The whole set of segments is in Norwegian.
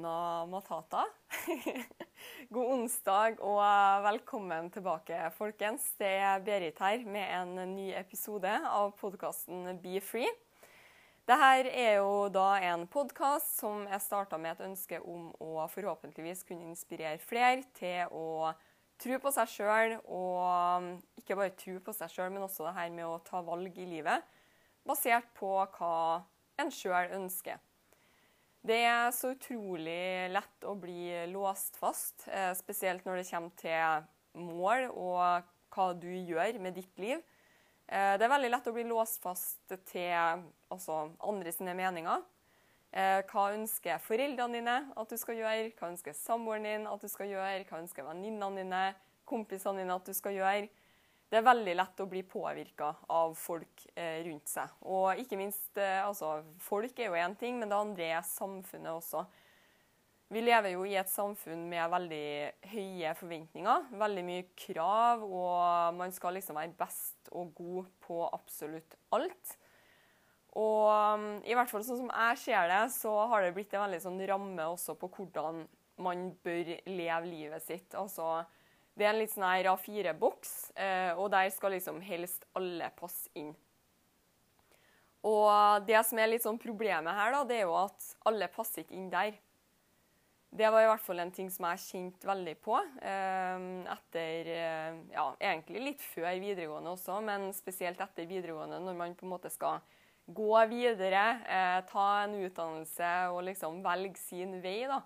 Hakuna Matata. God onsdag og velkommen tilbake, folkens. Det er Berit her med en ny episode av podkasten Be Free. Dette er jo da en podkast som jeg starta med et ønske om å forhåpentligvis kunne inspirere flere til å tro på seg sjøl, og ikke bare tro på seg sjøl, men også det her med å ta valg i livet basert på hva en sjøl ønsker. Det er så utrolig lett å bli låst fast, eh, spesielt når det kommer til mål og hva du gjør med ditt liv. Eh, Det er veldig lett å bli låst fast til altså, andre sine meninger. Eh, Hva ønsker foreldrene dine at du skal gjøre? Hva ønsker samboeren din at du skal gjøre? Hva ønsker venninnene dine, kompisene dine at du skal gjøre? Det er veldig lett å bli påvirka av folk eh, rundt seg. Og ikke minst eh, altså, Folk er jo én ting, men det andre er samfunnet også. Vi lever jo i et samfunn med veldig høye forventninger. Veldig mye krav, og man skal liksom være best og god på absolutt alt. Og um, i hvert fall sånn som jeg ser det, så har det blitt en veldig sånn ramme også på hvordan man bør leve livet sitt. Altså, det er en litt sånn her A4-boks, eh, og der skal liksom helst alle passe inn. Og det som er litt sånn problemet her, da, det er jo at alle passer ikke inn der. Det var i hvert fall en ting som jeg kjente veldig på eh, etter eh, Ja, egentlig litt før videregående også, men spesielt etter videregående, når man på en måte skal gå videre, ta en utdannelse og liksom velge sin vei, da,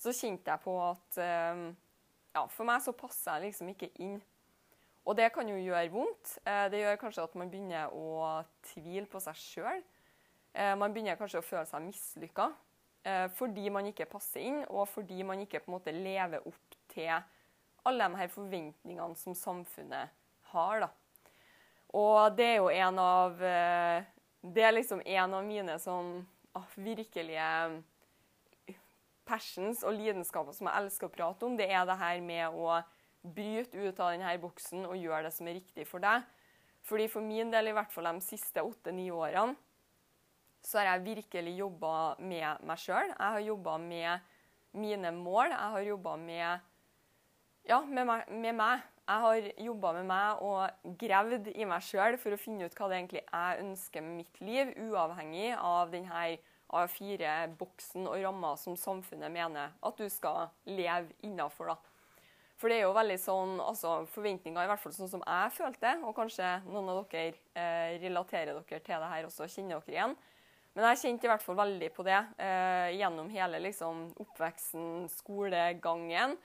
så kjente jeg på at ja, for meg så passer jeg liksom ikke inn. Og det kan jo gjøre vondt. Eh, Det gjør kanskje at man begynner å tvile på seg sjøl. Man begynner kanskje å føle seg mislykka fordi man ikke passer inn, og fordi man ikke på en måte lever opp til alle de her forventningene som samfunnet har. da. Og det er jo en av eh, Det er liksom en av mine sånn ah, virkelige passions og lidenskaper som jeg elsker å prate om, det er det her med å bryte ut av denne boksen og gjøre det som er riktig for deg. Fordi For min del, i hvert fall de siste åtte-ni årene, så har jeg virkelig jobba med meg sjøl. Jeg har jobba med mine mål. Jeg har jobba med ja, med meg, med meg. Jeg har jobba med meg og gravd i meg sjøl for å finne ut hva det egentlig jeg ønsker med mitt liv, uavhengig av denne A4-boksen og ramma som samfunnet mener at du skal leve innafor. For det er jo veldig sånn, altså forventninger, i hvert fall sånn som jeg følte, og kanskje noen av dere eh, relaterer dere til det her også, kjenner dere igjen. Men jeg kjente i hvert fall veldig på det eh, gjennom hele liksom, oppveksten, skolegangen.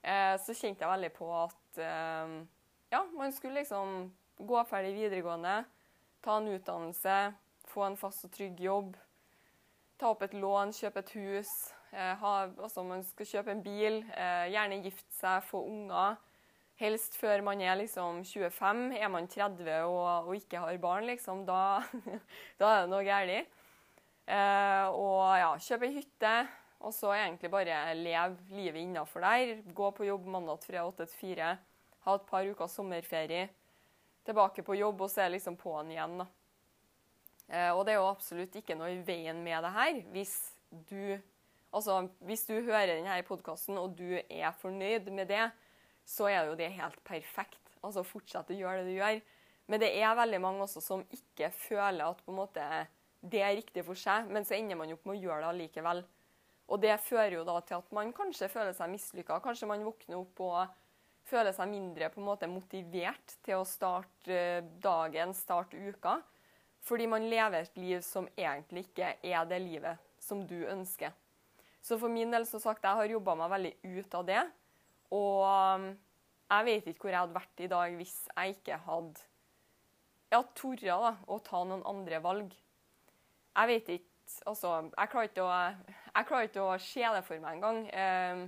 Eh, så kjente jeg veldig på at eh, ja, man skulle liksom gå ferdig videregående, ta en utdannelse, få en fast og trygg jobb, ta opp et lån, kjøpe et hus. Eh, ha, altså man skal kjøpe en bil, eh, gjerne gifte seg, få unger. Helst før man er liksom 25. Er man 30 og, og ikke har barn, liksom, da, da er det noe galt. Eh, og ja, kjøpe ei hytte, og så egentlig bare leve livet innafor der. Gå på jobb mandag fra 8 til 4. Ha et par uker sommerferie. Tilbake på jobb, og så er liksom på'n igjen, da. Eh, og det er jo absolutt ikke noe i veien med det her. Hvis du, altså, hvis du hører denne podkasten og du er fornøyd med det, så er jo det helt perfekt. Altså fortsett å gjøre det du gjør. Men det er veldig mange også som ikke føler at måte det er riktig for seg, men så ender man opp med å gjøre det allikevel. Og det fører jo da til at man kanskje føler seg mislykka. Kanskje man våkner opp og føler seg mindre på en måte motivert til å starte eh, dagen, starte uka. Fordi man lever et liv som egentlig ikke er det livet som du ønsker. Så for min del, som sagt, jeg har jobba meg veldig ut av det. Og um, jeg vet ikke hvor jeg hadde vært i dag hvis jeg ikke hadde ja, torra da, å ta noen andre valg. Jeg vet ikke Altså, jeg klarer ikke å, klarer ikke å se det for meg engang. Eh,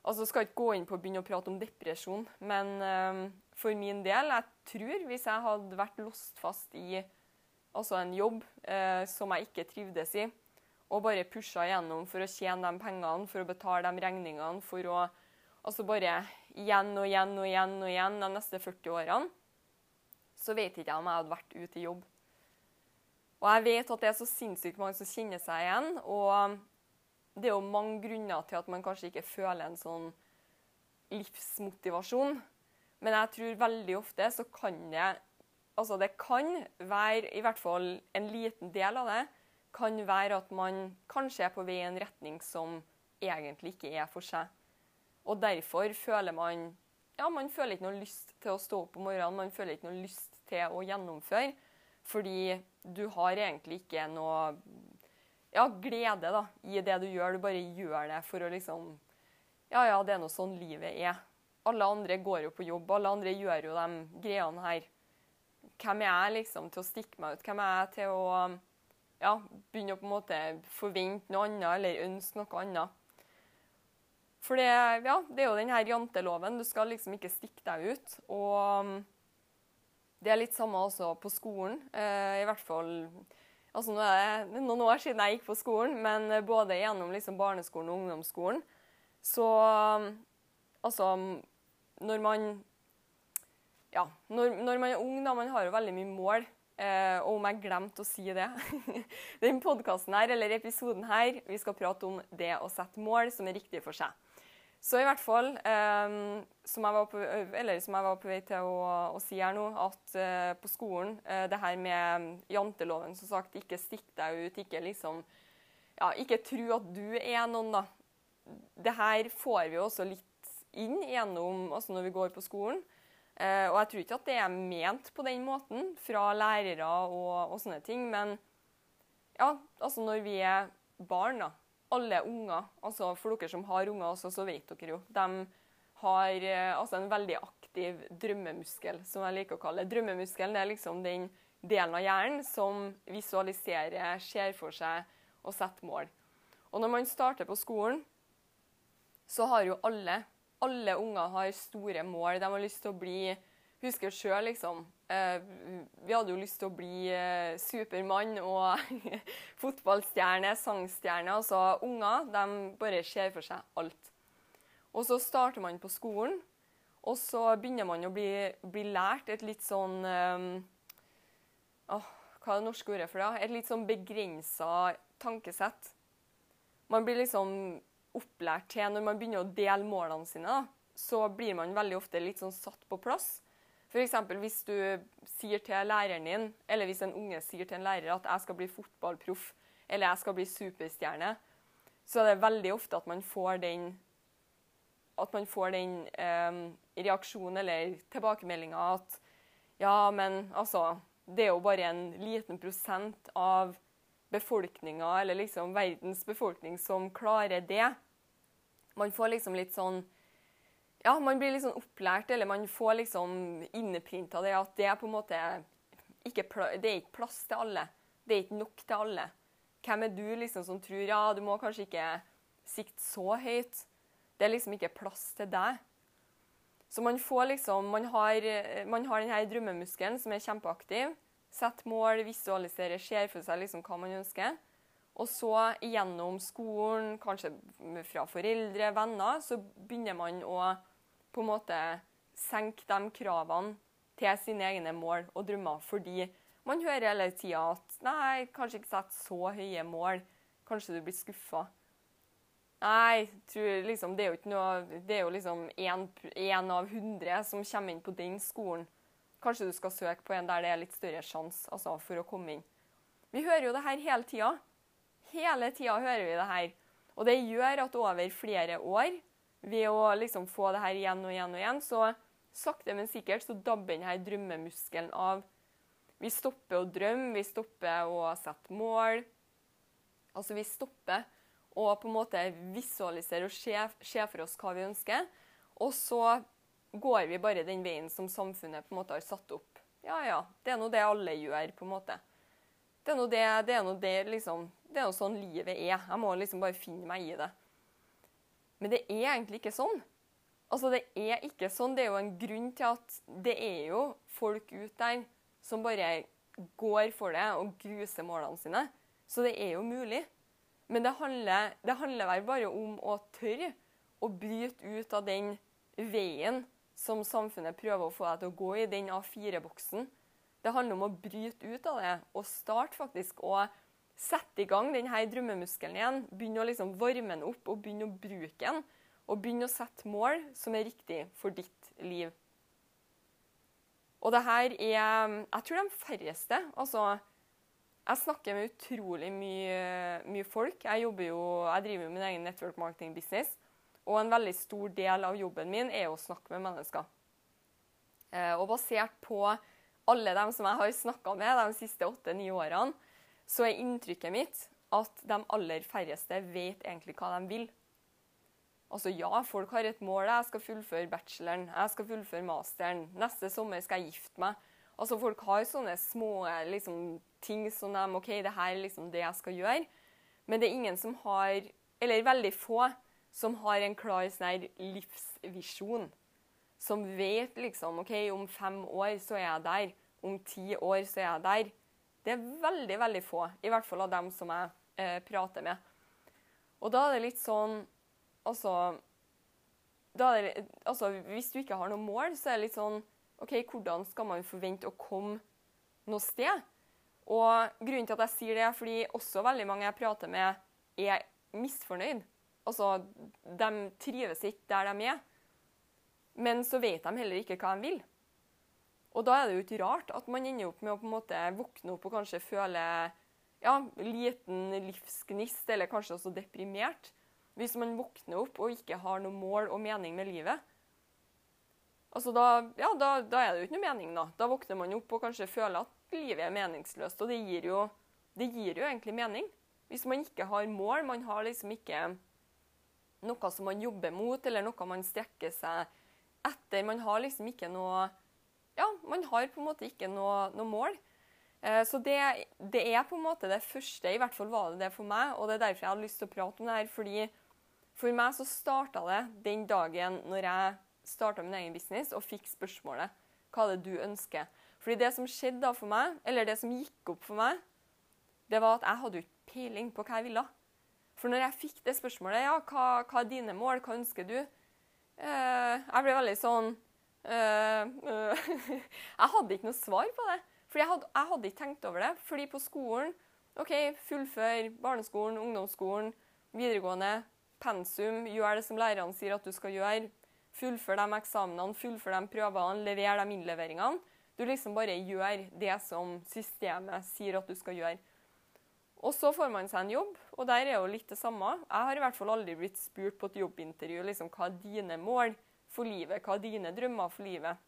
altså, skal ikke gå inn på å begynne å prate om depresjon, men eh, for min del, jeg tror hvis jeg hadde vært låst fast i altså en jobb eh, som jeg ikke trivdes i, og bare pusha gjennom for å tjene de pengene, for å betale de regningene, for å altså bare igjen og igjen og igjen og igjen de neste 40 årene, så vet ikke jeg om jeg hadde vært ute i jobb. Og jeg vet at det er så sinnssykt mange som kjenner seg igjen. Og det er jo mange grunner til at man kanskje ikke føler en sånn livsmotivasjon. Men jeg tror veldig ofte så kan det Altså det kan være, i hvert fall en liten del av det, kan være at man kanskje er på vei i en retning som egentlig ikke er for seg. Og derfor føler man ja, man føler ikke noe lyst til å stå opp om morgenen, man føler ikke noe lyst til å gjennomføre. Fordi du har egentlig ikke noe ja, glede da, i det du gjør. Du bare gjør det for å liksom Ja, ja, det er nå sånn livet er. Alle andre går jo på jobb, alle andre gjør jo de greiene her. Hvem er jeg liksom til å stikke meg ut? Hvem er jeg til å ja, begynne å på en måte forvente noe annet eller ønske noe annet? For det, ja, det er jo denne janteloven. Du skal liksom ikke stikke deg ut. Og um, det er litt samme også på skolen. Eh, I hvert fall altså Nå er det noen år siden jeg gikk på skolen, men både gjennom liksom barneskolen og ungdomsskolen så um, Altså, når man Ja, når, når man er ung, da, man har jo veldig mye mål. Eh, og om jeg glemte å si det Den podkasten her, eller episoden her, vi skal prate om det å sette mål som er riktig for seg. Så i hvert fall, eh, som, jeg på, som, jeg var på, vei til å, å si her nå, at eh, på skolen uh, det her med janteloven, som sagt, ikke stikk deg ut, ikke liksom ja, Ikke tro at du er noen, da. Det her får vi også litt inn gjennom altså når vi går på skolen. Eh, og jeg tror ikke at det er ment på den måten fra lærere og, og sånne ting, men ja, altså når vi er barn, da alle unger, altså for dere som har unger også, så vet dere jo, de har eh, altså en veldig aktiv drømmemuskel, som jeg liker å kalle det. Drømmemuskelen er liksom den delen av hjernen som visualiserer, ser for seg og setter mål. Og når man starter på skolen, så har jo alle, alle unger har store mål. De har lyst til å bli Husker sjøl, liksom. Eh, vi hadde jo lyst til å bli eh, Supermann og fotballstjerne, sangstjerne. Altså unger de bare ser for seg alt. Og så starter man på skolen, og så begynner man å bli, bli lært et litt sånn um, oh, Hva er det norske ordet for det? Et litt sånn begrensa tankesett. Man blir liksom opplært til Når man begynner å dele målene sine, så blir man veldig ofte litt sånn satt på plass. F.eks. hvis du sier til læreren din, eller hvis en unge sier til en lærer at 'jeg skal bli fotballproff', eller 'jeg skal bli superstjerne', så er det veldig ofte at man får den man får den eh, reaksjonen eller tilbakemeldinga at ja, men altså Det er jo bare en liten prosent av befolkninga, eller liksom verdens befolkning, som klarer det. Man får liksom litt sånn ja, man blir liksom opplært, eller man får liksom inneprinta det at det er på en måte ikke, det er ikke plass til alle. Det er ikke nok til alle. Hvem er du liksom som tror ja, du må kanskje ikke sikte så høyt? Det er liksom ikke plass til deg. Så man får liksom Man har, man har denne drømmemuskelen som er kjempeaktiv. Sett mål, visualiserer, ser for seg liksom hva man ønsker. Og så gjennom skolen, kanskje fra foreldre, venner, så begynner man å på en måte senke de kravene til sine egne mål og drømmer. Fordi man hører hele tida at nei, kanskje ikke sett så høye mål. Kanskje du blir skuffa. Nei, liksom, det er jo ikke noe Det er jo liksom én av hundre som kommer inn på den skolen. Kanskje du skal søke på en der det er litt større sjanse altså, for å komme inn. Vi hører jo det her hele tida. Hele tida hører vi det her. Og det gjør at over flere år ved å liksom få det her igjen og igjen og igjen, så sakte, men sikkert så dabber denne drømmemuskelen av. Vi stopper å drømme, vi stopper å sette mål. Altså, vi stopper å på en måte visualisere og se, for oss hva vi ønsker. Og så går vi bare den veien som samfunnet på en måte har satt opp. Ja, ja, det er nå det alle gjør, på en måte. Det er nå det, det, er noe det liksom, det er jo sånn livet er. Jeg må liksom bare finne meg i det. Men det er egentlig ikke sånn. Altså, det er ikke sånn. Det er jo en grunn til at det er jo folk ut der som bare går for det og gruser målene sine. Så det er jo mulig. Men det handler, det handler vel bare om å tørre å bryte ut av den veien som samfunnet prøver å få deg til å gå i, den A4-boksen. Det handler om å bryte ut av det og starte faktisk å sette i gang denne drømmemuskelen igjen. Begynne å liksom varme den opp og begynne å bruke den. Og begynne å sette mål som er riktig for ditt liv. Og det her er Jeg tror de færreste Altså, jeg snakker med utrolig mye, mye folk. Jeg, jo, jeg driver jo min egen network marketing business. Og en veldig stor del av jobben min er å snakke med mennesker. Eh, og basert på alle dem som jeg har snakka med de siste åtte-ni årene, så er inntrykket mitt at de aller færreste vet egentlig hva de vil. Altså ja, folk har et mål. Jeg skal fullføre bacheloren. Jeg skal fullføre masteren. Neste sommer skal jeg gifte meg. Altså Folk har sånne små liksom, ting som de OK, det her er liksom det jeg skal gjøre. Men det er ingen som har, eller veldig få, som har en klar sånn livsvisjon. Som vet liksom OK, om fem år så er jeg der. Om ti år så er jeg der. Det er veldig, veldig få. I hvert fall av dem som jeg eh, prater med. Og da er det litt sånn Altså, det, altså Hvis du ikke har noe mål, så er det litt sånn OK, hvordan skal man forvente å komme noe sted? Og grunnen til at jeg sier det, er fordi også veldig mange jeg prater med, er misfornøyd. Altså, de trives ikke der de er. Men så vet de heller ikke hva de vil. Og da er det jo ikke rart at man ender opp med å på en måte våkne opp og kanskje føle ja, liten livsgnist, eller kanskje også deprimert. Hvis man våkner opp og ikke har noe mål og mening med livet. Altså da, ja, da, da er det jo ikke noe mening, da. Da våkner man opp og kanskje føler at livet er meningsløst. Og det gir jo, det gir jo egentlig mening. Hvis man ikke har mål, man har liksom ikke noe som man jobber mot, eller noe man strekker seg etter. Man har liksom ikke noe Ja, man har på en måte ikke noe, noe mål. Eh, så det, det, er på en måte det første, i hvert fall var det det for meg, og det er derfor jeg hadde lyst til å prate om det her. fordi for meg så starta det den dagen når jeg starta min egen business og fikk spørsmålet hva er det du ønsker. Fordi det som skjedde da for meg, eller det som gikk opp for meg, det var at jeg hadde ikke peiling på hva jeg ville. For når jeg fikk det spørsmålet, ja, hva, hva er dine mål, hva ønsker du? Eh, jeg ble veldig sånn Jeg hadde ikke noe svar på det. For jeg jeg hadde ikke tenkt over det. Fordi på skolen OK, fullfør barneskolen, ungdomsskolen, videregående, pensum, gjør det som lærerne sier at du skal gjøre. Fullfør de eksamenene, fullfør de prøvene, lever de innleveringene. Du liksom bare gjør det som systemet sier at du skal gjøre. Og så får man seg en jobb, og der er jo litt det samme. Jeg har i hvert fall aldri blitt spurt på et jobbintervju liksom, hva er dine mål for livet, hva er dine drømmer for livet.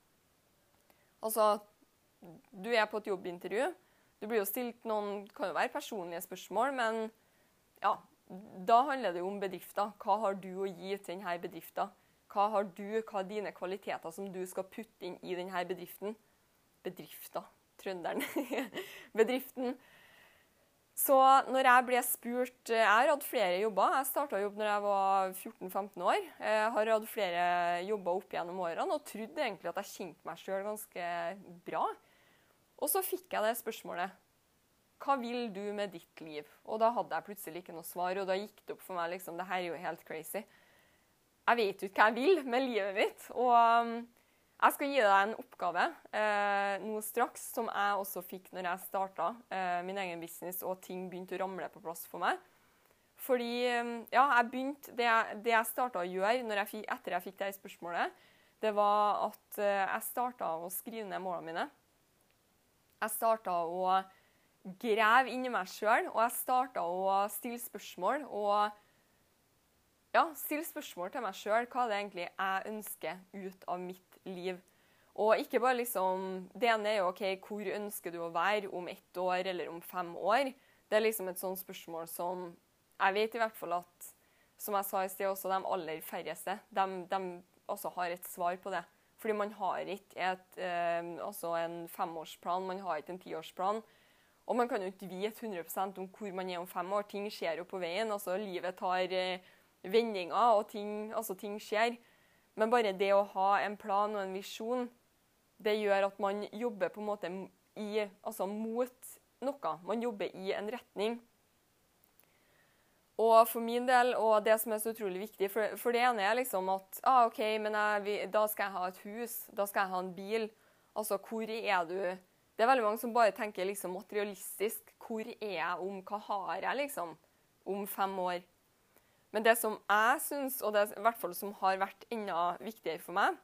Altså, du er på et jobbintervju. Du blir jo stilt noen kan jo være personlige spørsmål, men ja, da handler det jo om bedrifter. Hva har du å gi til denne bedriften? Hva har du, hva er dine kvaliteter som du skal putte inn i denne bedriften? Bedrifter. Trønderen. Bedriften. Så når jeg ble spurt Jeg har hatt flere jobber. Jeg starta jobb når jeg var 14-15 år. Jeg har hatt flere jobber opp gjennom årene og trodde egentlig at jeg kjente meg sjøl ganske bra. Og så fikk jeg det spørsmålet. Hva vil du med ditt liv? Og da hadde jeg plutselig ikke noe svar, og da gikk det opp for meg liksom, det her er jo helt crazy. Jeg vet jo ikke hva jeg vil med livet mitt. Og um, jeg skal gi deg en oppgave eh, nå straks, som jeg også fikk når jeg starta eh, min egen business og ting begynte å ramle på plass for meg. Fordi um, ja, jeg begynte, Det jeg, det jeg starta å gjøre jeg etter jeg fikk det spørsmålet, det var at eh, jeg starta å skrive ned målene mine. Jeg starta å grave inni meg sjøl, og jeg starta å stille spørsmål. Og ja, stille spørsmål til meg sjøl. Hva det egentlig jeg ønsker ut av mitt liv? Og ikke bare liksom Det ene er jo OK, hvor ønsker du å være om ett år eller om fem år? Det er liksom et sånt spørsmål som jeg vet i hvert fall at Som jeg sa i sted, også de aller færreste de, de også har et svar på det. Fordi man har ikke et, eh, en femårsplan, man har ikke en tiårsplan. Og man kan jo ikke vite 100% om hvor man er om fem år. Ting skjer jo på veien. altså Livet tar eh, vendinger, og ting, altså ting skjer. Men bare det å ha en plan og en visjon, det gjør at man jobber på en måte i, altså mot noe. Man jobber i en retning. Og for min del, og det som er så utrolig viktig For, for det ene er liksom at ah, OK, men jeg, da skal jeg ha et hus. Da skal jeg ha en bil. Altså, hvor er du? Det er veldig mange som bare tenker liksom materialistisk. Hvor er jeg om Hva har jeg, liksom? Om fem år. Men det som jeg syns, og det i hvert fall som har vært enda viktigere for meg,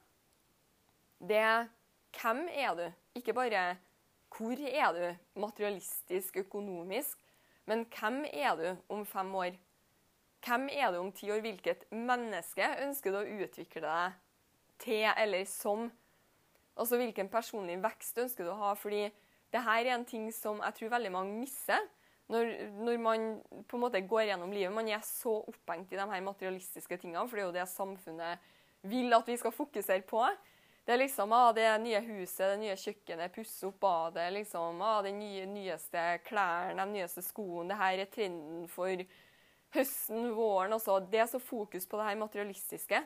det er hvem er du? Ikke bare hvor er du materialistisk, økonomisk, men hvem er du om fem år? Hvem er du om ti år? Hvilket menneske ønsker du å utvikle deg til eller som? Altså hvilken personlig vekst ønsker du å ha? Fordi det her er en ting som jeg tror veldig mange misser. Når, når, man på en måte går gjennom livet. Man er så opphengt i de her materialistiske tingene, for det er jo det samfunnet vil at vi skal fokusere på. Det er liksom ah, det nye huset, det nye kjøkkenet, pusse opp badet, liksom, ah, de nye, nyeste klærne, de nyeste skoene. Det her er trenden for høsten, våren. også. Det er så fokus på det her materialistiske.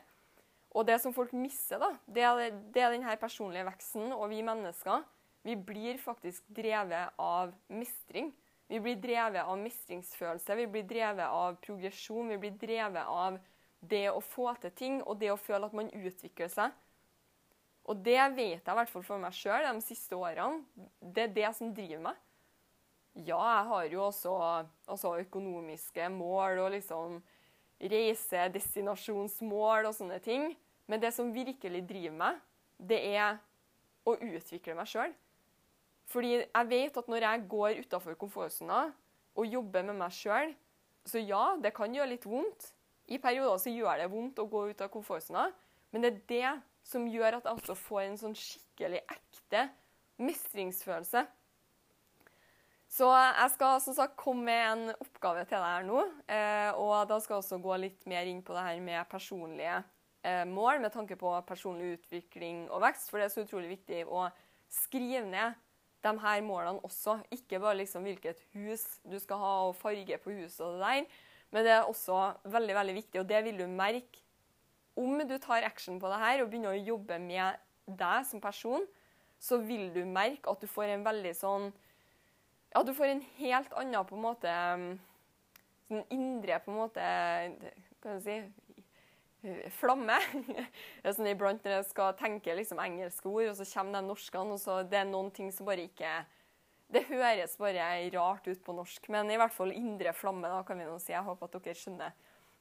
Og det som folk misser, da, det er, det er denne personlige veksten. Og vi mennesker vi blir faktisk drevet av mestring. Vi blir drevet av mestringsfølelse, vi blir drevet av progresjon. Vi blir drevet av det å få til ting og det å føle at man utvikler seg. Og det vet jeg i hvert fall for meg sjøl de siste årene. Det er det som driver meg. Ja, jeg har jo også altså økonomiske mål og liksom reisedestinasjonsmål og sånne ting. Men det som virkelig driver meg, det er å utvikle meg sjøl. Fordi jeg vet at når jeg går utafor komfortsona og jobber med meg sjøl, så ja, det kan gjøre litt vondt. I perioder så gjør det vondt å gå ut av komfortsona, men det er det som gjør at jeg også får en sånn skikkelig ekte mestringsfølelse. Så jeg skal som sagt komme med en oppgave til deg her nå. Eh, og da skal jeg også gå litt mer inn på det her med personlige eh, mål med tanke på personlig utvikling og vekst. For det er så utrolig viktig å skrive ned de her målene også. Ikke bare liksom hvilket hus du skal ha og farge på huset og det der. Men det er også veldig veldig viktig, og det vil du merke om du tar action på det her og begynner å jobbe med deg som person. Så vil du merke at du får en veldig sånn ja, du får en helt annen på en måte um, sånn indre på en måte Hva skal jeg si Flamme. det er sånn Iblant når jeg skal tenke liksom engelske ord, og så kommer de norskene, og så det er noen ting som bare ikke Det høres bare rart ut på norsk, men i hvert fall indre flamme, da kan vi nå si. Jeg håper at dere skjønner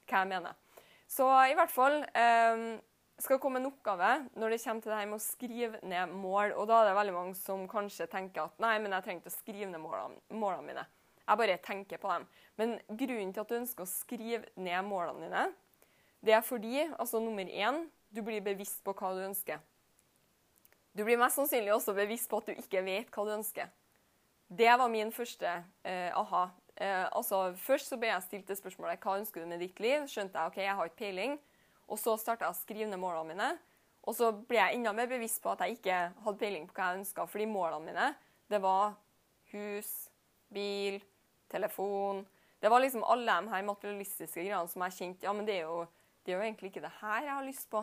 hva jeg mener. Så i hvert fall um, skal komme en oppgave når det kommer til det her med å skrive ned mål. Og da er det veldig mange som kanskje tenker at nei, men jeg trenger ikke å skrive ned målene, målene mine. Jeg bare tenker på dem. Men grunnen til at du ønsker å skrive ned målene dine, det er fordi, altså nummer én, du blir bevisst på hva du ønsker. Du blir mest sannsynlig også bevisst på at du ikke vet hva du ønsker. Det var min første eh, aha. Eh, altså, først så ble jeg stilt det spørsmålet hva ønsker du med ditt liv. Skjønte jeg ok, jeg har ikke peiling. Og så starta jeg å skrive ned målene mine. Og så ble jeg enda mer bevisst på at jeg ikke hadde peiling på hva jeg ønska. Fordi målene mine, det var hus, bil, telefon Det var liksom alle de her materialistiske greiene som jeg kjente ja, men det er, jo, det er jo egentlig ikke det her jeg har lyst på.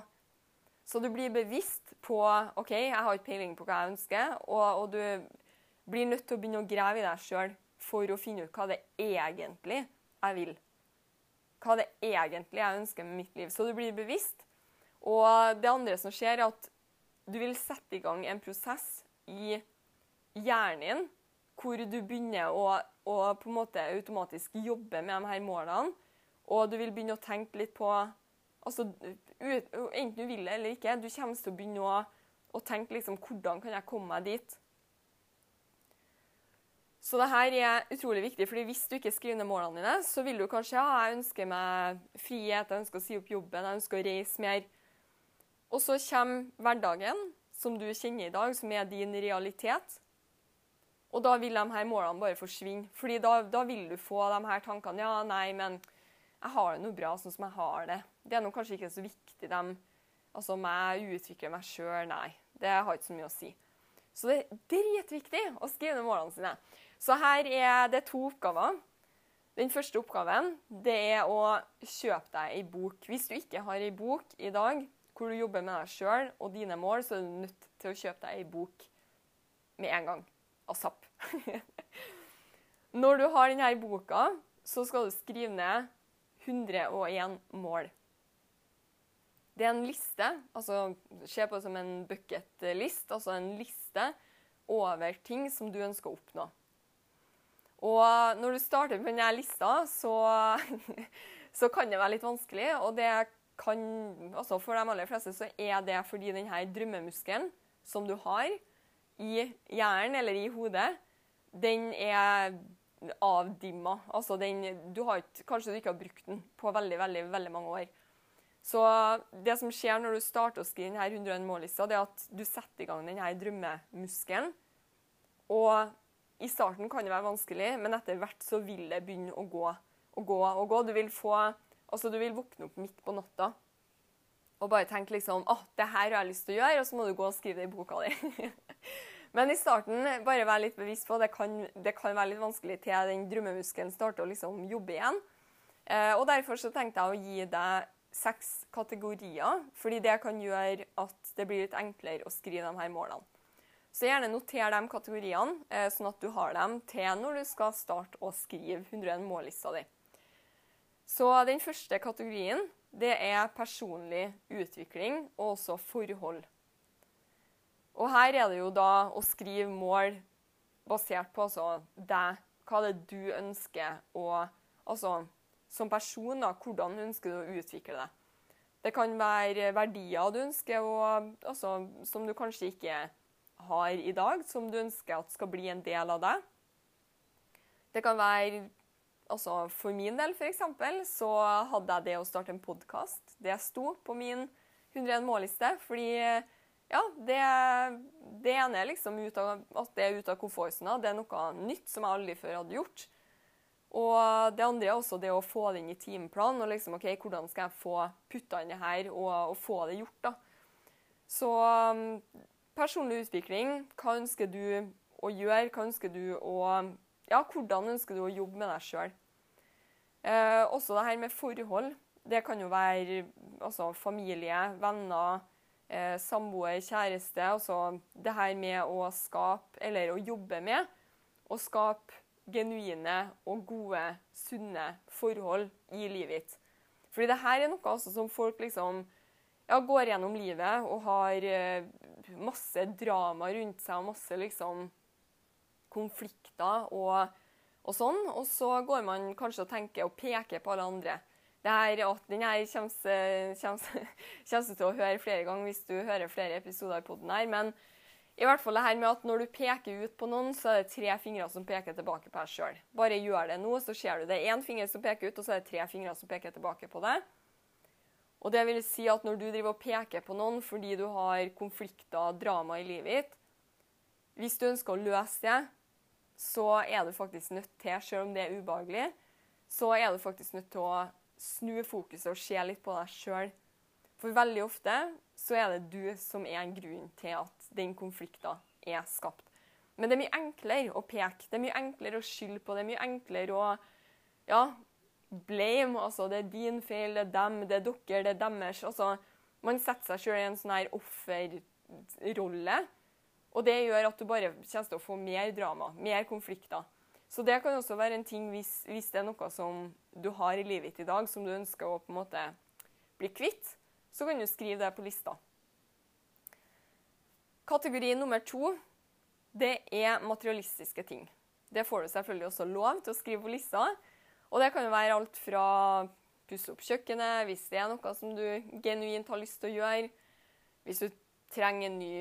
Så du blir bevisst på OK, jeg har ikke peiling på hva jeg ønsker, og, og du blir nødt til å begynne å grave i deg sjøl for å finne ut hva det egentlig jeg vil hva det egentlig jeg ønsker med mitt liv. Så du blir bevisst. Og det andre som skjer, er at du vil sette i gang en prosess i hjernen din hvor du begynner å, å på en måte automatisk jobbe med de her målene. Og du vil begynne å tenke litt på altså, Enten du vil det eller ikke, du kommer til å begynne å, å tenke liksom, hvordan kan jeg komme meg dit. Så det her er utrolig viktig, fordi hvis du ikke skriver ned målene dine, så vil du kanskje ja, jeg ønsker meg frihet, jeg ønsker å si opp jobben, jeg ønsker å reise mer. Og så kommer hverdagen, som du kjenner i dag, som er din realitet. Og da vil de her målene bare forsvinne. Fordi da, da vil du få de her tankene Ja, nei, men jeg har det noe bra sånn som jeg har det. Det er nå kanskje ikke så viktig, dem, Altså jeg utvikler meg sjøl, nei. Det har ikke så mye å si. Så det er dritviktig å skrive ned målene sine. Så her er det to oppgaver. Den første oppgaven det er å kjøpe deg ei bok. Hvis du ikke har ei bok i dag hvor du jobber med deg sjøl og dine mål, så er du nødt til å kjøpe deg ei bok med en gang. ASAP. Når du har denne boka, så skal du skrive ned 101 mål. Det er en liste, altså se på det som en bucket-list, altså en liste over ting som du ønsker å oppnå. Og når du starter på denne lista, så, så kan det være litt vanskelig. Og det kan, altså for de aller fleste så er det fordi denne drømmemuskelen som du har i hjernen eller i hodet, den er avdimma. Altså den, du har ikke, kanskje du ikke har brukt den på veldig, veldig, veldig mange år. Så det som skjer når du starter å skrive denne 101 mål-lista, det er at du setter i gang denne drømmemuskelen. Og i starten kan det være vanskelig, men etter hvert så vil det begynne å gå og gå og gå. Du vil, få, altså du vil våkne opp midt på natta og bare tenke liksom Å, oh, det her har jeg lyst til å gjøre, og så må du gå og skrive det i boka di. men i starten, bare vær litt bevisst på det kan, det kan være litt vanskelig til den drømmemuskelen starter å liksom jobbe igjen. Eh, og Derfor så tenkte jeg å gi deg seks kategorier, fordi det kan gjøre at det blir litt enklere å skrive de her målene. Så gjerne noter de kategoriene, eh, sånn at du har dem til når du skal starte å skrive 101 mållista di. Så den første kategorien det er personlig utvikling og også forhold. Og her er det jo da å skrive mål basert på altså deg, hva det er du ønsker å Altså som person, da, hvordan ønsker du å utvikle deg. Det kan være verdier du ønsker, og, altså, som du kanskje ikke har i dag, som du ønsker at skal bli en del av deg. Det kan være altså For min del, f.eks., så hadde jeg det å starte en podkast. Det sto på min 101 målliste. Fordi ja, det, det ene er liksom av, at det er ute av komfortsona. Det er noe nytt som jeg aldri før hadde gjort. Og det andre er også det å få det inn i timeplanen. og liksom, ok, Hvordan skal jeg få putta inn det her og, og få det gjort? da? Så personlig utvikling. Hva ønsker du å gjøre? Hva ønsker du å Ja, hvordan ønsker du å jobbe med deg sjøl? Eh, også det her med forhold. Det kan jo være altså, familie, venner, eh, samboer, kjæreste. Altså det her med å skape, eller å jobbe med, å skape genuine og gode, sunne forhold i livet ditt. Fordi det her er noe altså, som folk liksom ja, går gjennom livet og har eh, masse drama rundt seg og masse liksom konflikter og, og, sånn. Og så går man kanskje og tenker og peker på alle andre. Det her, å, den her kommer, kommer til å høre flere ganger hvis du hører flere episoder i poden her. Men i hvert fall det her med at når du peker ut på noen, så er det tre fingre som peker tilbake på deg sjøl. Bare gjør det nå, så ser du det. Én finger som peker ut, og så er det tre fingre som peker tilbake på deg. Og det vil si at når du driver og peker på noen fordi du har konflikter og drama i livet ditt Hvis du ønsker å løse det, så er du faktisk nødt til, selv om det er ubehagelig, så er du faktisk nødt til å snu fokuset og se litt på deg sjøl. For veldig ofte så er det du som er en grunn til at den konflikten er skapt. Men det er mye enklere å peke, det er mye enklere å skylde på, det er mye enklere å ja, blame. Altså, det er din feil, det er dem, det er dere, det er deres. Altså, man setter seg sjøl i en sånn her offerrolle. Og det gjør at du bare kommer til å få mer drama, mer konflikter. Så det kan også være en ting hvis, hvis, det er noe som du har i livet ditt i dag, som du ønsker å på en måte bli kvitt, så kan du skrive det på lista. Kategori nummer to det er materialistiske ting. Det får du selvfølgelig også lov til å skrive på lista. Og det kan jo være alt fra pusse opp kjøkkenet, hvis det er noe som du genuint har lyst til å gjøre. Hvis du trenger en ny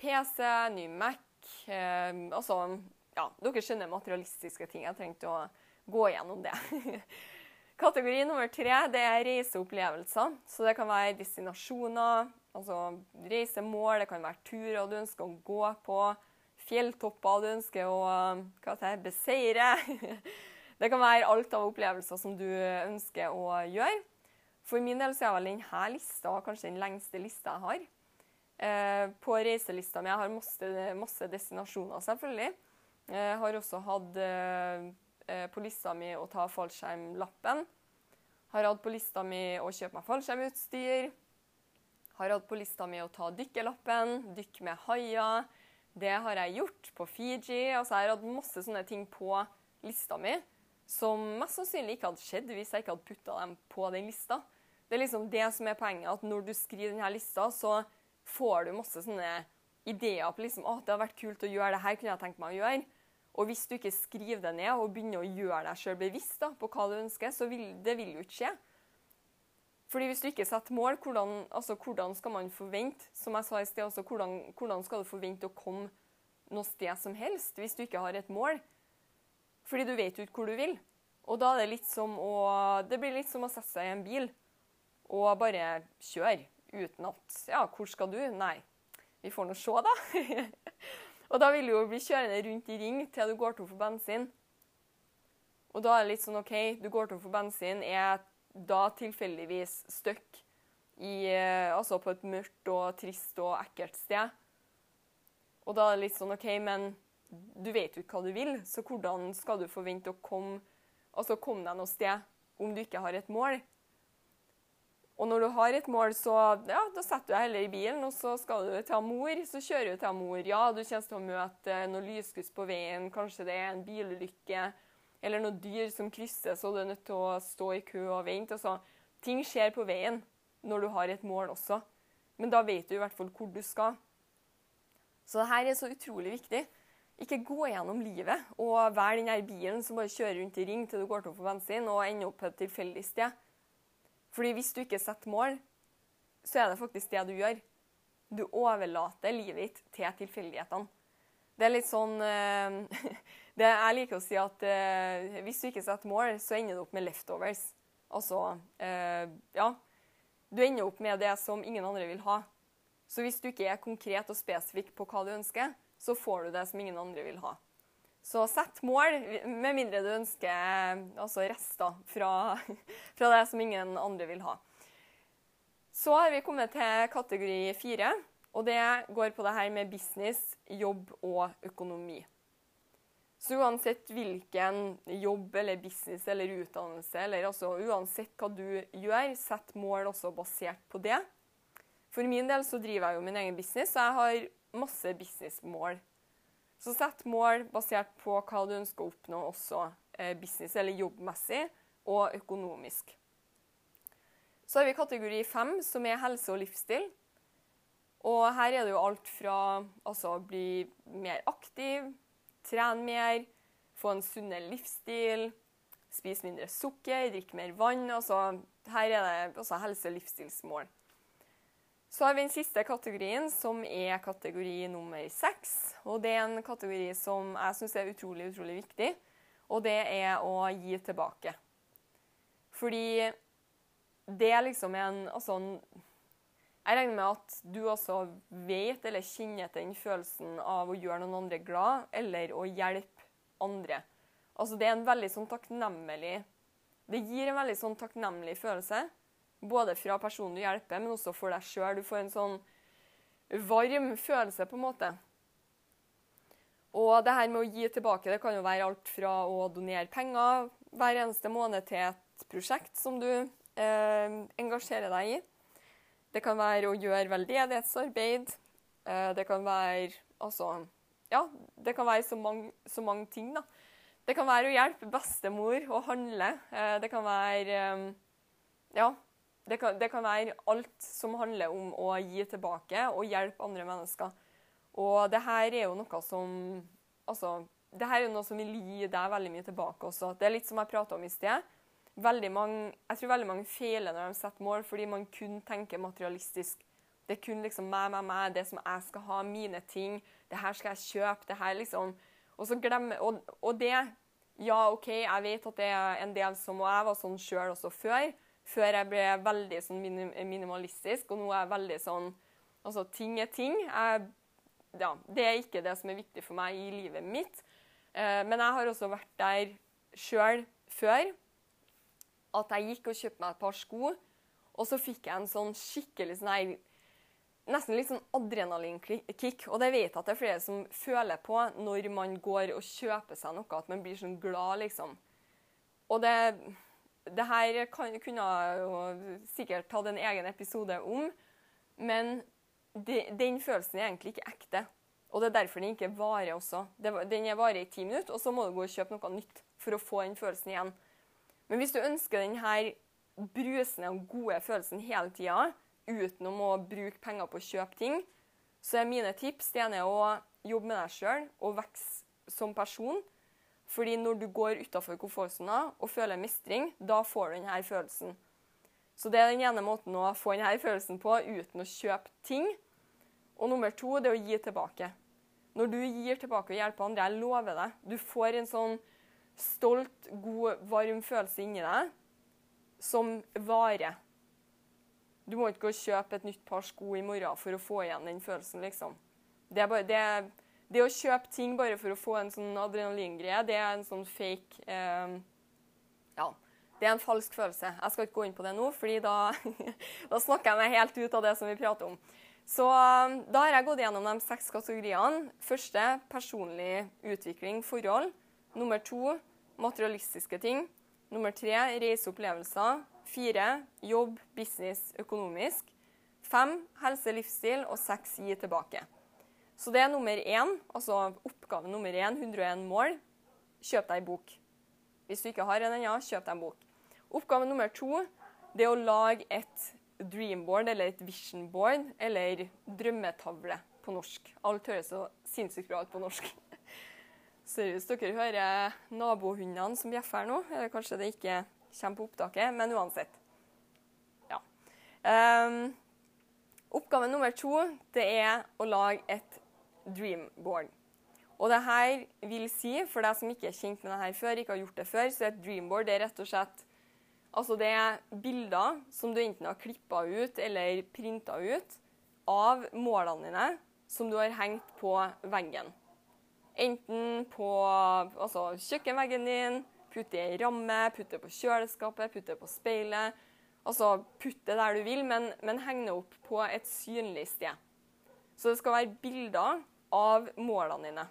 PC, ny Mac eh, Altså, ja, dere skjønner materialistiske ting. Jeg trengte å gå gjennom det. Kategori nummer tre det er reiseopplevelser. Så det kan være destinasjoner, altså reisemål, det kan være turer du ønsker å gå på, fjelltopper du ønsker å det beseire. Det kan være alt av opplevelser som du ønsker å gjøre. For min del så er vel denne lista kanskje den lengste lista jeg har. Eh, på reiselista mi jeg har masse, masse destinasjoner, selvfølgelig. Jeg har også hatt eh, eh, på lista mi å ta fallskjermlappen. Har hatt på lista mi å kjøpe meg fallskjermutstyr. Har hatt på lista mi å ta dykkerlappen, dykke med haier. Det har jeg gjort på Fiji. Altså, jeg har hatt masse sånne ting på lista mi som mest sannsynlig ikke hadde skjedd hvis jeg ikke hadde putta dem på den lista. Det er liksom det som er poenget, at når du skriver denne lista, så får du masse sånne ideer på liksom, at det har vært kult å gjøre det her, kunne jeg tenkt meg å gjøre. Og hvis du ikke skriver det ned og begynner å gjøre deg sjøl bevisst da, på hva du ønsker, så vil det vil jo ikke skje. Fordi hvis du ikke setter mål, hvordan, altså, hvordan skal man forvente som jeg sa i sted, altså, hvordan, hvordan skal du forvente å komme noe sted som helst hvis du ikke har et mål? Fordi du vet jo ikke hvor du vil. Og da er det litt som å Det blir litt som å sette seg i en bil og bare kjøre uten at Ja, hvor skal du? Nei, vi får nå se, da. og da vil du jo bli kjørende rundt i ring til du går tom for bensin. Og da er det litt sånn OK, du går tom for bensin, er da tilfeldigvis stuck eh, Altså på et mørkt og trist og ekkelt sted. Og da er det litt sånn OK, men du vet jo ikke hva du vil, så hvordan skal du forvente å komme, altså komme deg noe sted om du ikke har et mål? Og når du har et mål, så ja, da setter du deg heller i bilen, og så skal du til mor. Så kjører du til mor. Ja, du kommer til å møte noe lyskryss på veien, kanskje det er en bilulykke, eller noe dyr som krysser, så du er nødt til å stå i kø og vente. Altså, ting skjer på veien når du har et mål også. Men da vet du i hvert fall hvor du skal. Så dette er så utrolig viktig. Ikke gå gjennom livet og vær den bilen som bare kjører rundt i ring til du går tom for bensin og ender opp på et tilfeldig sted. Fordi hvis du ikke setter mål, så er det faktisk det du gjør. Du overlater livet ditt til tilfeldighetene. Det er litt sånn uh, det, Jeg liker å si at uh, hvis du ikke setter mål, så ender du opp med leftovers. Altså uh, Ja. Du ender opp med det som ingen andre vil ha. Så hvis du ikke er konkret og spesifikk på hva du ønsker, så får du det som ingen andre vil ha. Så sett mål, med mindre du ønsker altså rester fra, fra det som ingen andre vil ha. Så har vi kommet til kategori fire, og det går på det her med business, jobb og økonomi. Så uansett hvilken jobb eller business eller utdannelse, eller altså uansett hva du gjør, sett mål også basert på det. For min del så driver jeg jo min egen business, så jeg har masse businessmål. Så sett mål basert på hva du ønsker å oppnå også eh, business- eller jobbmessig og økonomisk. Så har vi kategori fem, som er helse og livsstil. Og her er det jo alt fra altså, bli mer aktiv, trene mer, få en sunnere livsstil, spise mindre sukker, drikke mer vann. Altså, her er det altså, helse- og livsstilsmål. Så har vi den siste kategorien, som er kategori nummer seks. Og det er en kategori som jeg syns er utrolig, utrolig viktig. Og det er å gi tilbake. Fordi det er liksom en Altså Jeg regner med at du også vet eller kjenner til den følelsen av å gjøre noen andre glad, eller å hjelpe andre. Altså det er en veldig sånn takknemlig Det gir en veldig sånn takknemlig følelse. Både fra personen du hjelper, men også for deg sjøl. Du får en sånn varm følelse, på en måte. Og det her med å gi tilbake, det kan jo være alt fra å donere penger hver eneste måned til et prosjekt som du eh, engasjerer deg i. Det kan være å gjøre veldedighetsarbeid. Eh, det kan være altså Ja, det kan være så mange, så mange ting, da. Det kan være å hjelpe bestemor å handle. Eh, det kan være eh, Ja, det kan, det kan, være alt som handler om å gi tilbake og hjelpe andre mennesker. Og det her er jo noe som Altså, det her er noe som vil gi deg veldig mye tilbake også. Det er litt som jeg prata om i sted. Mange, jeg tror veldig mange feiler når de setter mål, fordi man kun tenker materialistisk. Det er kun liksom meg, meg, meg, det som jeg skal ha, mine ting. Det her skal jeg kjøpe. det her liksom. Og så glemmer, og, og det Ja, OK, jeg vet at det er en del som Og jeg var sånn sjøl også før. Før jeg ble veldig sånn minimalistisk, og nå er jeg veldig sånn Altså, ting er ting. Jeg, ja, det er ikke det som er viktig for meg i livet mitt. Eh, men jeg har også vært der sjøl før. At jeg gikk og kjøpte meg et par sko, Og så fikk jeg en sånn skikkelig sånn her Nesten litt sånn adrenalinkick. Og det vet jeg at det er flere som føler på når man går og kjøper seg noe, at man blir sånn glad, liksom. Og det, det her kunne jeg jo sikkert tatt en egen episode om, men de, den følelsen er egentlig ikke ekte. Og det er derfor den ikke varer også. Det, den varer i ti minutter, og så må du gå og kjøpe noe nytt for å få den følelsen igjen. Men hvis du ønsker denne brusende og gode følelsen hele tida, uten å bruke penger på å kjøpe ting, så er mine tips det ene å jobbe med deg sjøl og vokse som person. Fordi når du går utafor komfortsona og føler mestring, da får du denne følelsen. Så det er den ene måten å få denne følelsen på uten å kjøpe ting. Og nummer to det er å gi tilbake. Når du gir tilbake og hjelper andre, jeg lover deg, du får en sånn stolt, god, varm følelse inni deg som varer. Du må ikke gå og kjøpe et nytt par sko i morgen for å få igjen den følelsen, liksom. Det, er, bare, det, det å kjøpe ting bare for å få en sånn adrenalingreie, det er en sånn fake eh, Ja, det er en falsk følelse. Jeg skal ikke gå inn på det nå, fordi da, da snakker jeg meg helt ut av det som vi prater om. Så um, da har jeg gått gjennom de seks kategoriene. Første personlig utvikling, forhold. Nummer to materialistiske ting. Nummer tre reiseopplevelser. Fire jobb, business, økonomisk. Fem helse, livsstil. Og seks gi tilbake. Så det er nummer én, altså oppgave nummer én, 101 mål. Kjøp deg bok. Hvis du ikke har en ennå, kjøp deg en bok. Oppgave nummer to det er å lage et dreamboard eller et visionboard eller drømmetavle på norsk. Alt høres så sinnssykt bra ut på norsk. Seriøst, dere hører nabohundene som bjeffer nå. Eller kanskje det ikke kommer på opptaket, men uansett. Ja. Um, oppgave nummer to det er å lage et dreamboard. Og det her vil si, for deg som ikke er kjent med det her før, ikke har gjort det før, så er et dreamboard det er rett og slett Altså det er bilder som du enten har klippa ut eller printa ut av målene dine som du har hengt på veggen. Enten på altså, kjøkkenveggen din, putt det i ramme, putt det på kjøleskapet, putt det på speilet. Altså putt det der du vil, men, men heng det opp på et synlig sted. Så det skal være bilder av målene dine.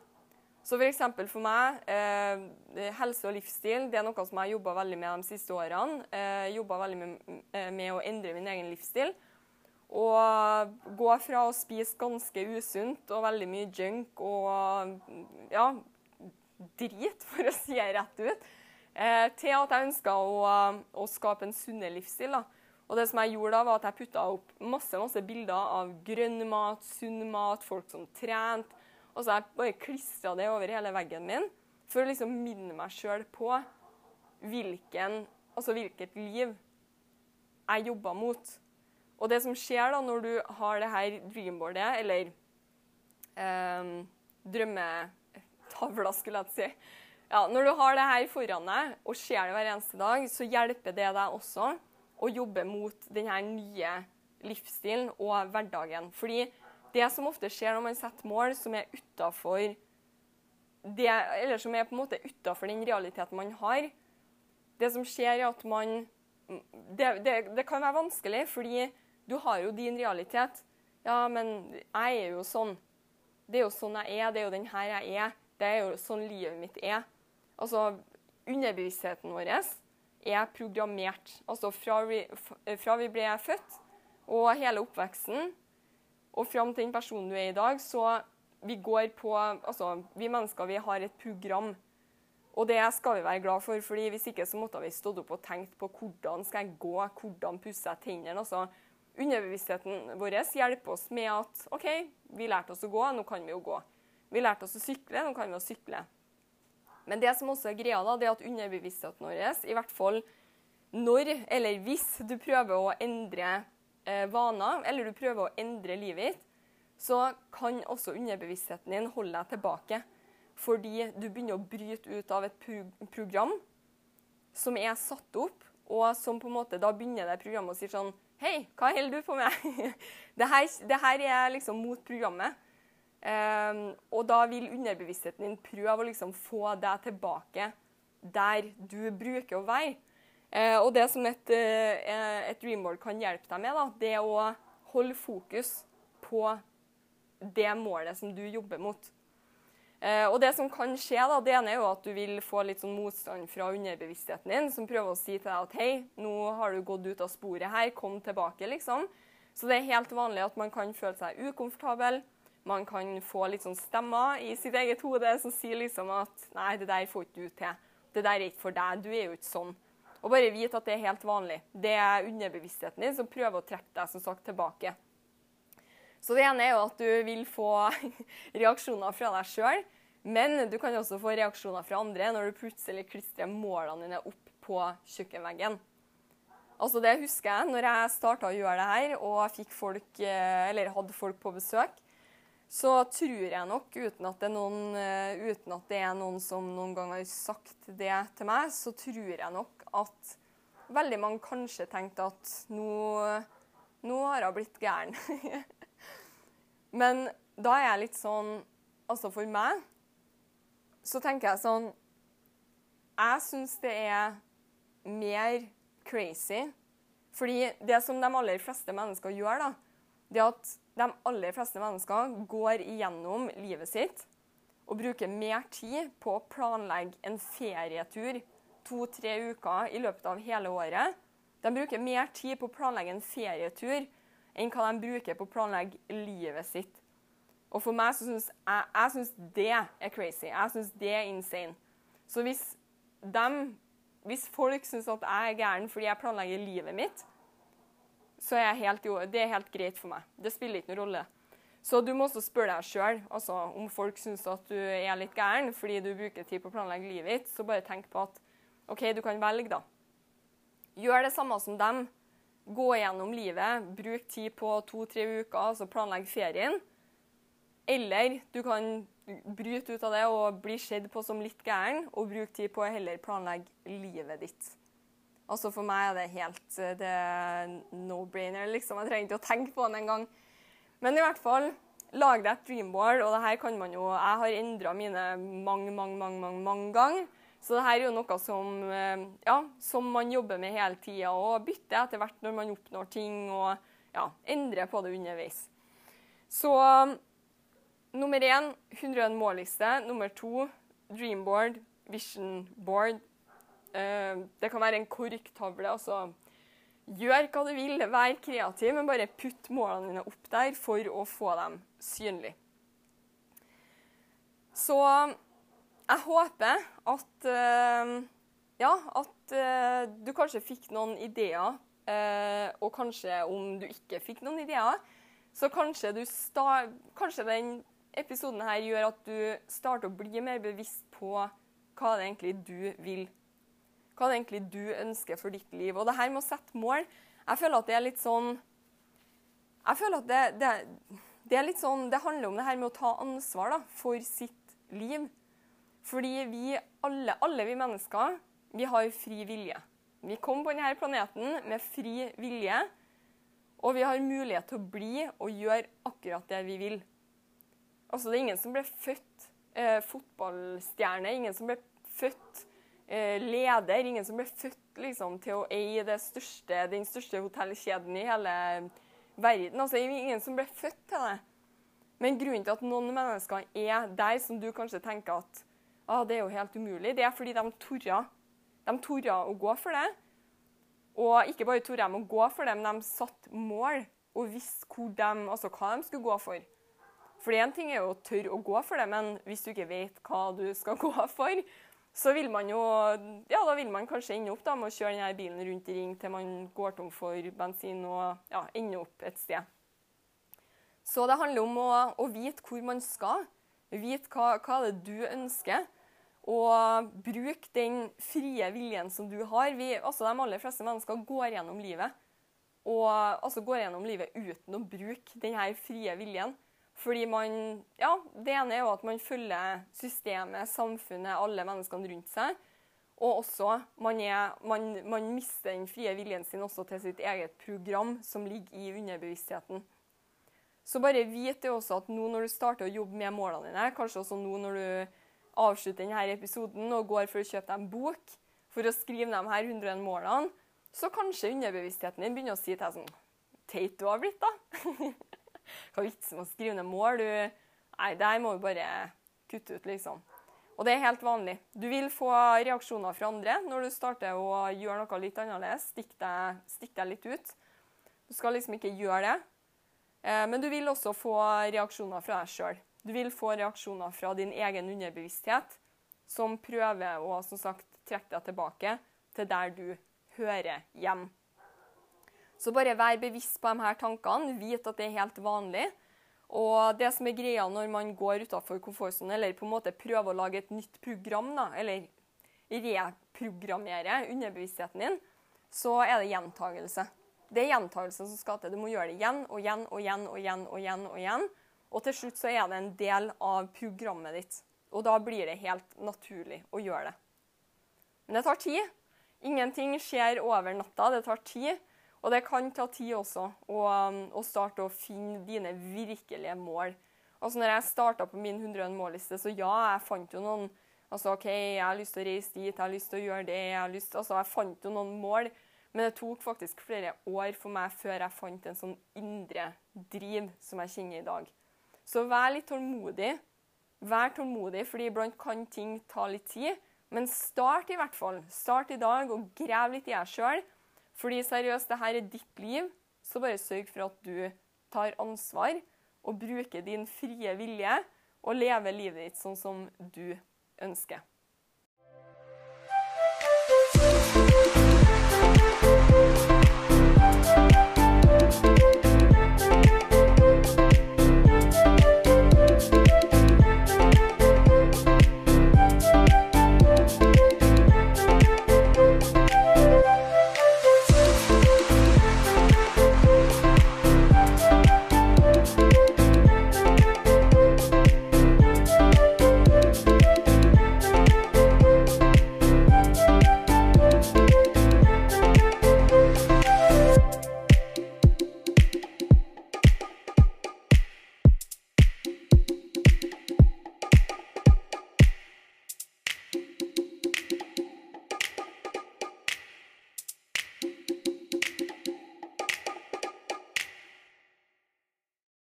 Så f.eks. For, for meg, eh, helse og livsstil det er noe som jeg har jobba veldig med de siste årene. Eh, jobba veldig med, eh, med, å endre min egen livsstil. Og gå fra å spise ganske usunt og veldig mye junk og ja, drit, for å si det rett ut, eh, til at jeg ønsker å, å, skape en sunnere livsstil. da. Og det som jeg gjorde da, var at jeg putta opp masse masse bilder av grønn mat, sunn mat, folk som trente og så jeg bare klistra det over hele veggen min for å liksom minne meg sjøl på hvilken, altså hvilket liv jeg jobba mot. Og det som skjer da når du har det her dreamboardet, eller eh, drømmetavla, skulle jeg si. Ja, Når du har det her foran deg og ser det hver eneste dag, så hjelper det deg også å jobbe mot denne nye livsstilen og hverdagen. Fordi det som ofte skjer når man setter mål som er utafor Eller som er på en måte utafor den realiteten man har Det som skjer, er at man det, det, det, kan være vanskelig, fordi du har jo din realitet. Ja, men jeg er jo sånn. Det er jo sånn jeg er. Det er jo den her jeg er. Det er jo sånn livet mitt er. Altså, underbevisstheten vår er programmert. Altså fra vi, fra vi ble født og hele oppveksten og fram til den personen du er i dag, så vi går på Altså, vi mennesker vi har et program. Og det skal vi være glad for, fordi hvis ikke så måtte vi stått opp og tenkt på hvordan skal jeg gå, hvordan pusser jeg tennene. altså Underbevisstheten vår hjelper oss med at OK, vi lærte oss å gå, nå kan vi jo gå. Vi lærte oss å sykle, nå kan vi jo sykle. Men det som også er greia, da, det er at underbevisstheten vår, i hvert fall når eller hvis du prøver å endre eh, vaner, eller du prøver å endre livet ditt, så kan også underbevisstheten din holde deg tilbake. Fordi du begynner å bryte ut av et pro program som er satt opp, og som på en måte da begynner det programmet å si sånn Hei, hva holder du på med? det, her, det her er liksom mot programmet. Um, og da vil underbevisstheten din prøve å liksom få deg tilbake der du bruker å være. Uh, og det som et, uh, et dreamboard kan hjelpe deg med, da, det er å holde fokus på det målet som du jobber mot. Uh, og det som kan skje, da, det ene er jo at du vil få litt sånn motstand fra underbevisstheten din, som prøver å si til deg at hei, nå har du gått ut av sporet her, kom tilbake, liksom. Så det er helt vanlig at man kan føle seg ukomfortabel. Man kan få litt sånn stemmer i sitt eget hode som sier liksom at nei, det der får ikke du til. Det der er ikke for deg. Du er jo ikke sånn. Og bare vite at det er helt vanlig. Det er underbevisstheten din som prøver å trekke deg som sagt tilbake. Så det ene er jo at du vil få reaksjoner fra deg sjøl, men du kan også få reaksjoner fra andre når du plutselig klistrer målene dine opp på kjøkkenveggen. Altså Det husker jeg når jeg starta å gjøre det her og folk, eh, hadde folk på besøk. Så tror jeg nok, uten at, noen, eh, uten at, det er noen som noen gang har sagt det til meg, så tror jeg nok at veldig mange kanskje tenkte at nå, nå har hun blitt gæren. Men da er jeg litt sånn Altså for meg så tenker jeg sånn Jeg syns det er mer crazy. Fordi det som de aller fleste mennesker gjør, da, det er at de aller fleste mennesker går igjennom livet sitt og bruker mer tid på å planlegge en ferietur to-tre uker i løpet av hele året. De bruker mer tid på å planlegge en ferietur enn hva de bruker på å planlegge livet sitt. Og for meg så syns jeg, jeg synes det er crazy. Jeg syns det er insane. Så hvis, de, hvis folk syns at jeg er gæren fordi jeg planlegger livet mitt, så er helt, det er helt greit for meg. Det spiller ikke noen rolle. Så du må også spørre deg sjøl altså, om folk syns at du er litt gæren fordi du bruker tid på å planlegge livet ditt. Så bare tenk på at OK, du kan velge, da. Gjør det samme som dem. Gå gjennom livet. Bruk tid på to-tre uker, altså planlegg ferien. Eller du kan bryte ut av det og bli sett på som litt gæren, og bruke tid på å heller planlegge livet ditt. Altså For meg er det helt eh, no-brainer. liksom. Jeg trenger ikke å tenke på det engang. Men i hvert fall, lag deg et dreamboard, og det her kan man jo Jeg har endra mine mange, mange, mange, mange, mange ganger. Så det her er jo noe som, eh, ja, som man jobber med hele tida, og bytter etter hvert når man oppnår ting, og ja, endrer på det underveis. Så nummer én 101 målliste. Nummer to dreamboard, vision board, det kan være en korktavle. altså Gjør hva du vil, vær kreativ, men bare putt målene dine opp der for å få dem synlige. Så jeg håper at uh, ja, at uh, du kanskje fikk noen ideer. Og kanskje om du ikke fikk noen ideer, så kanskje, kanskje den episoden her gjør at du starter å bli mer bevisst på hva det egentlig du vil hva er det egentlig du ønsker for ditt liv. Og det her med å sette mål Jeg føler at det er litt sånn Jeg føler at det, det, det er litt sånn Det handler om det her med å ta ansvar da, for sitt liv. Fordi vi alle, alle vi mennesker, vi har fri vilje. Vi kom på denne planeten med fri vilje, og vi har mulighet til å bli og gjøre akkurat det vi vil. Altså, det er ingen som ble født eh, fotballstjerne, ingen som ble født leder, ingen som ble født liksom, til å eie største, den største hotellkjeden i hele verden. Altså, ingen som ble født til det. Men grunnen til at noen mennesker er der som du kanskje tenker at ah, det er jo helt umulig, det er fordi de torde. De torde å gå for det. Og ikke bare torde de å gå for det, men de satte mål og visste de, altså, hva de skulle gå for. For én ting er jo å tørre å gå for det, men hvis du ikke vet hva du skal gå for, så vil man jo Ja, da vil man kanskje ende opp da, med å kjøre denne bilen rundt i ring til man går tom for bensin og ja, ender opp et sted. Så det handler om å, å vite hvor man skal. Vite hva, hva det er du ønsker. Og bruke den frie viljen som du har. Vi, altså De aller fleste mennesker går gjennom livet og altså går gjennom livet uten å bruke denne frie viljen. Fordi man Ja, det ene er jo at man følger systemet, samfunnet, alle menneskene rundt seg. Og også man, er, man, man mister den frie viljen sin også til sitt eget program, som ligger i underbevisstheten. Så bare vit det også at nå når du starter å jobbe med målene dine, kanskje også nå når du avslutter denne episoden og går for å kjøpe deg en bok, for å skrive de her 101 målene, så kanskje underbevisstheten din begynner å si til deg sånn Teit du har blitt, da. Hva er vitsen med å skrive ned mål? Du, nei, det her må du bare kutte ut, liksom. Og det er helt vanlig. Du vil få reaksjoner fra andre når du starter å gjøre noe litt annerledes. Stikk deg, stikk deg litt ut. Du skal liksom ikke gjøre det. Eh, men du vil også få reaksjoner fra deg sjøl. Du vil få reaksjoner fra din egen underbevissthet, som prøver å som sagt, trekke deg tilbake til der du hører hjem. Så bare vær bevisst på de her tankene. Vit at det er helt vanlig. Og det som er greia når man går utafor komfortsonen, eller på en måte prøver å lage et nytt program, da, eller reprogrammere underbevisstheten din, så er det gjentagelse. Det er gjentagelse som skal til. Du må gjøre det igjen og igjen og igjen og igjen. Og igjen og igjen. Og til slutt så er det en del av programmet ditt. Og da blir det helt naturlig å gjøre det. Men det tar tid. Ingenting skjer over natta. Det tar tid. Og det kan ta tid også å, å starte å finne dine virkelige mål. Altså når jeg starta på min 101 målliste, så ja, jeg fant jo noen Altså OK, jeg har lyst til å reise dit, jeg har lyst til å gjøre det Jeg har lyst, altså jeg fant jo noen mål. Men det tok faktisk flere år for meg før jeg fant en sånn indre driv som jeg kjenner i dag. Så vær litt tålmodig. Vær tålmodig, fordi iblant kan ting ta litt tid. Men start i hvert fall. Start i dag og grav litt i deg sjøl. Fordi seriøst, det her er ditt liv, så bare sørg for at du tar ansvar og bruker din frie vilje og lever livet ditt sånn som du ønsker.